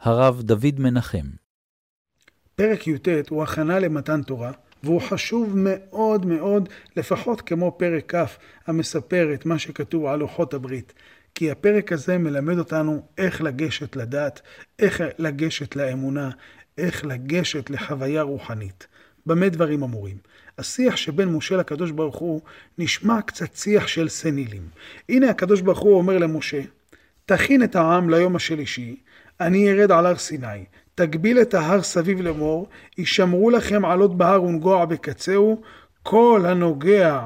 הרב דוד מנחם. פרק י"ט הוא הכנה למתן תורה, והוא חשוב מאוד מאוד, לפחות כמו פרק כ', המספר את מה שכתוב על לוחות הברית. כי הפרק הזה מלמד אותנו איך לגשת לדת, איך לגשת לאמונה, איך לגשת לחוויה רוחנית. במה דברים אמורים? השיח שבין משה לקדוש ברוך הוא נשמע קצת שיח של סנילים. הנה הקדוש ברוך הוא אומר למשה, תכין את העם ליום השלישי, אני ארד על הר סיני. תגביל את ההר סביב לאמור, יישמרו לכם עלות בהר ונגוע בקצהו, כל הנוגע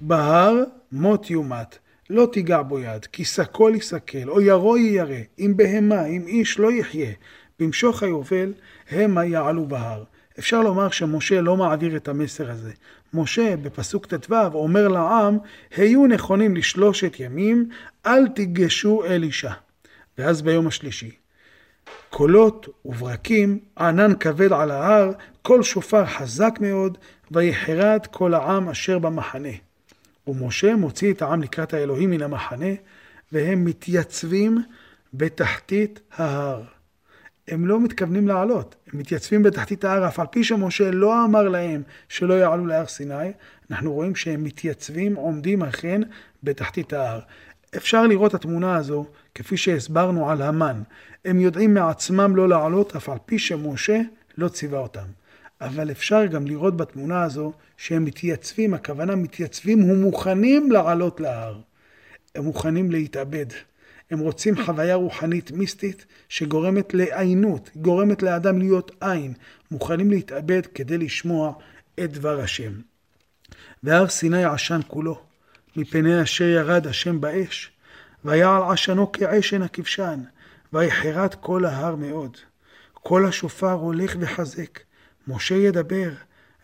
בהר מות יומת. לא תיגע בו יד, כי שקול יסכל, או ירו יירא, אם בהמה, אם איש לא יחיה. במשוך היובל, המה יעלו בהר. אפשר לומר שמשה לא מעביר את המסר הזה. משה בפסוק ט"ו אומר לעם, היו נכונים לשלושת ימים, אל תיגשו אל אישה. ואז ביום השלישי, קולות וברקים, ענן כבד על ההר, קול שופר חזק מאוד, ויחרד כל העם אשר במחנה. ומשה מוציא את העם לקראת האלוהים מן המחנה, והם מתייצבים בתחתית ההר. הם לא מתכוונים לעלות, הם מתייצבים בתחתית ההר, אף על פי שמשה לא אמר להם שלא יעלו להר סיני, אנחנו רואים שהם מתייצבים, עומדים אכן בתחתית ההר. אפשר לראות התמונה הזו, כפי שהסברנו על המן. הם יודעים מעצמם לא לעלות, אף על פי שמשה לא ציווה אותם. אבל אפשר גם לראות בתמונה הזו שהם מתייצבים, הכוונה מתייצבים ומוכנים לעלות להר. הם מוכנים להתאבד. הם רוצים חוויה רוחנית מיסטית שגורמת לעיינות, גורמת לאדם להיות עין, מוכנים להתאבד כדי לשמוע את דבר השם. והר סיני עשן כולו, מפני אשר ירד השם באש, ויעל עשנו כעשן הכבשן, ויחרת כל ההר מאוד. כל השופר הולך וחזק, משה ידבר,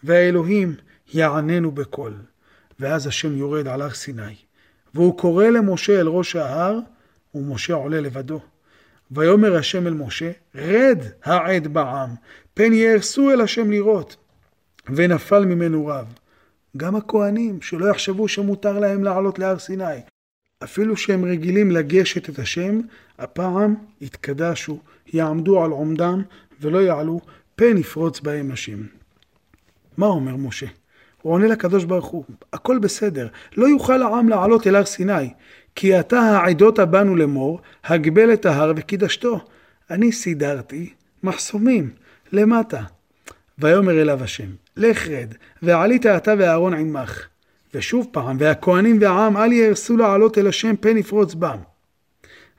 והאלוהים יעננו בקול. ואז השם יורד על הר סיני, והוא קורא למשה אל ראש ההר, ומשה עולה לבדו. ויאמר השם אל משה, רד העד בעם, פן יהרסו אל השם לראות. ונפל ממנו רב. גם הכהנים, שלא יחשבו שמותר להם לעלות להר סיני. אפילו שהם רגילים לגשת את השם, הפעם יתקדשו, יעמדו על עומדם ולא יעלו, פן יפרוץ בהם השם. מה אומר משה? הוא עונה לקדוש ברוך הוא, הכל בסדר, לא יוכל העם לעלות אל הר סיני, כי עתה העדות הבאנו לאמור, הגבל את ההר וקידשתו. אני סידרתי מחסומים למטה. ויאמר אליו השם, לך רד, ועלית אתה ואהרון עמך. ושוב פעם, והכהנים והעם אל יהרסו לעלות אל השם פן יפרוץ בם.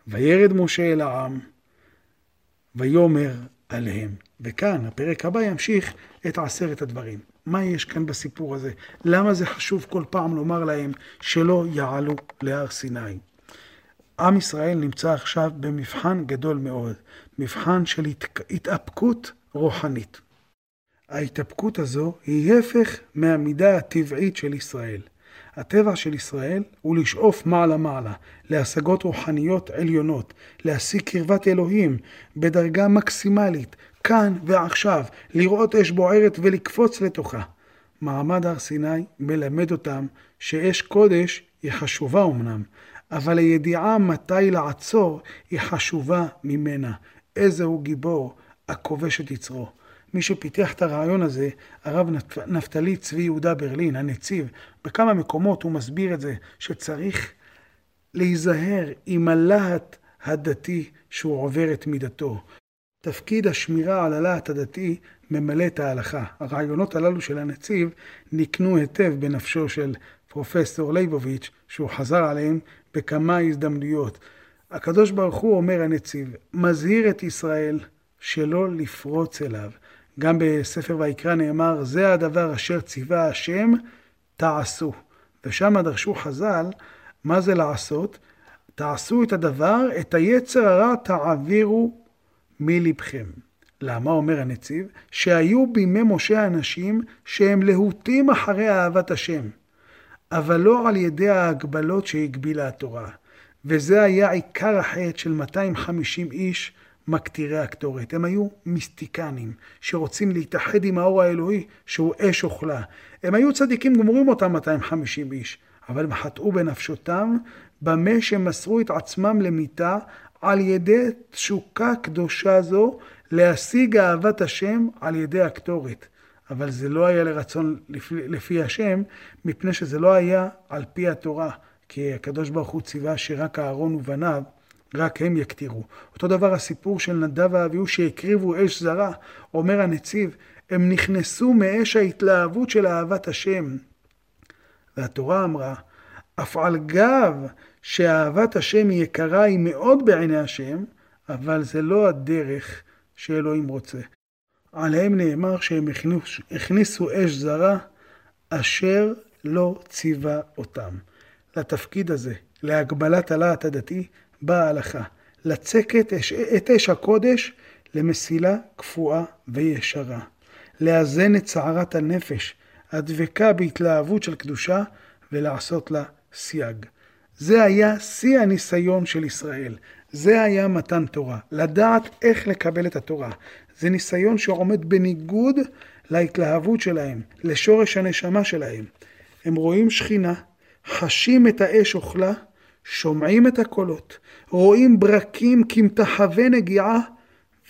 וירד משה אל העם, ויאמר עליהם. וכאן, הפרק הבא ימשיך את עשרת הדברים. מה יש כאן בסיפור הזה? למה זה חשוב כל פעם לומר להם שלא יעלו להר סיני? עם ישראל נמצא עכשיו במבחן גדול מאוד, מבחן של התאפקות רוחנית. ההתאפקות הזו היא הפך מהמידה הטבעית של ישראל. הטבע של ישראל הוא לשאוף מעלה-מעלה, להשגות רוחניות עליונות, להשיג קרבת אלוהים בדרגה מקסימלית, כאן ועכשיו, לראות אש בוערת ולקפוץ לתוכה. מעמד הר סיני מלמד אותם שאש קודש היא חשובה אמנם, אבל הידיעה מתי לעצור היא חשובה ממנה. איזה הוא גיבור הכובש את יצרו. מי שפיתח את הרעיון הזה, הרב נפתלי צבי יהודה ברלין, הנציב, בכמה מקומות הוא מסביר את זה, שצריך להיזהר עם הלהט הדתי שהוא עובר את מידתו. תפקיד השמירה על הלהט הדתי ממלא את ההלכה. הרעיונות הללו של הנציב נקנו היטב בנפשו של פרופסור ליבוביץ', שהוא חזר עליהם בכמה הזדמנויות. הקדוש ברוך הוא, אומר הנציב, מזהיר את ישראל שלא לפרוץ אליו. גם בספר ויקרא נאמר, זה הדבר אשר ציווה השם, תעשו. ושם דרשו חז"ל, מה זה לעשות? תעשו את הדבר, את היצר הרע תעבירו מלבכם. למה אומר הנציב? שהיו בימי משה אנשים שהם להוטים אחרי אהבת השם, אבל לא על ידי ההגבלות שהגבילה התורה. וזה היה עיקר החטא של 250 איש מקטירי הקטורת. הם היו מיסטיקנים, שרוצים להתאחד עם האור האלוהי, שהוא אש אוכלה. הם היו צדיקים גמורים אותם 250 איש, אבל הם חטאו בנפשותם, במה שמסרו את עצמם למיתה על ידי תשוקה קדושה זו להשיג אהבת השם על ידי הקטורת. אבל זה לא היה לרצון לפי, לפי השם, מפני שזה לא היה על פי התורה. כי הקדוש ברוך הוא ציווה שרק אהרון ובניו, רק הם יקטירו. אותו דבר הסיפור של נדב ואביהו שהקריבו אש זרה, אומר הנציב, הם נכנסו מאש ההתלהבות של אהבת השם. והתורה אמרה, אף על גב שאהבת השם היא יקרה היא מאוד בעיני השם, אבל זה לא הדרך שאלוהים רוצה. עליהם נאמר שהם הכניסו, אש זרה אשר לא ציווה אותם. לתפקיד הזה, להגבלת הלהט הדתי, באה ההלכה. לצקת את אש הקודש למסילה קפואה וישרה. לאזן את סערת הנפש, הדבקה בהתלהבות של קדושה, ולעשות לה סייג. זה היה שיא הניסיון של ישראל. זה היה מתן תורה. לדעת איך לקבל את התורה. זה ניסיון שעומד בניגוד להתלהבות שלהם, לשורש הנשמה שלהם. הם רואים שכינה, חשים את האש אוכלה, שומעים את הקולות, רואים ברקים כמתחווה נגיעה,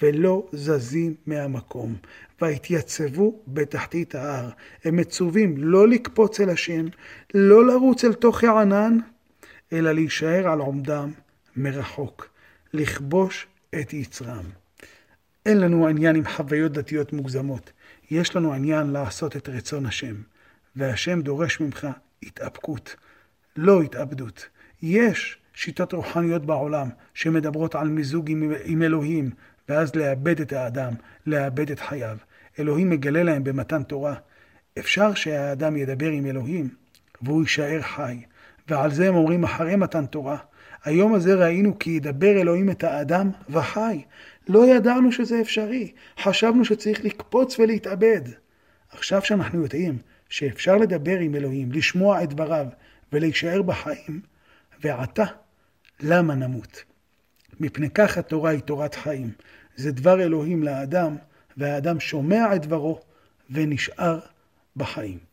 ולא זזים מהמקום. והתייצבו בתחתית ההר. הם מצווים לא לקפוץ אל השם, לא לרוץ אל תוך הענן, אלא להישאר על עומדם מרחוק, לכבוש את יצרם. אין לנו עניין עם חוויות דתיות מוגזמות. יש לנו עניין לעשות את רצון השם. והשם דורש ממך התאפקות, לא התאבדות. יש שיטות רוחניות בעולם שמדברות על מיזוג עם, עם אלוהים, ואז לאבד את האדם, לאבד את חייו. אלוהים מגלה להם במתן תורה. אפשר שהאדם ידבר עם אלוהים והוא יישאר חי. ועל זה הם אומרים אחרי מתן תורה. היום הזה ראינו כי ידבר אלוהים את האדם וחי. לא ידענו שזה אפשרי, חשבנו שצריך לקפוץ ולהתאבד. עכשיו שאנחנו יודעים שאפשר לדבר עם אלוהים, לשמוע את דבריו ולהישאר בחיים, ועתה, למה נמות? מפני כך התורה היא תורת חיים. זה דבר אלוהים לאדם, והאדם שומע את דברו ונשאר בחיים.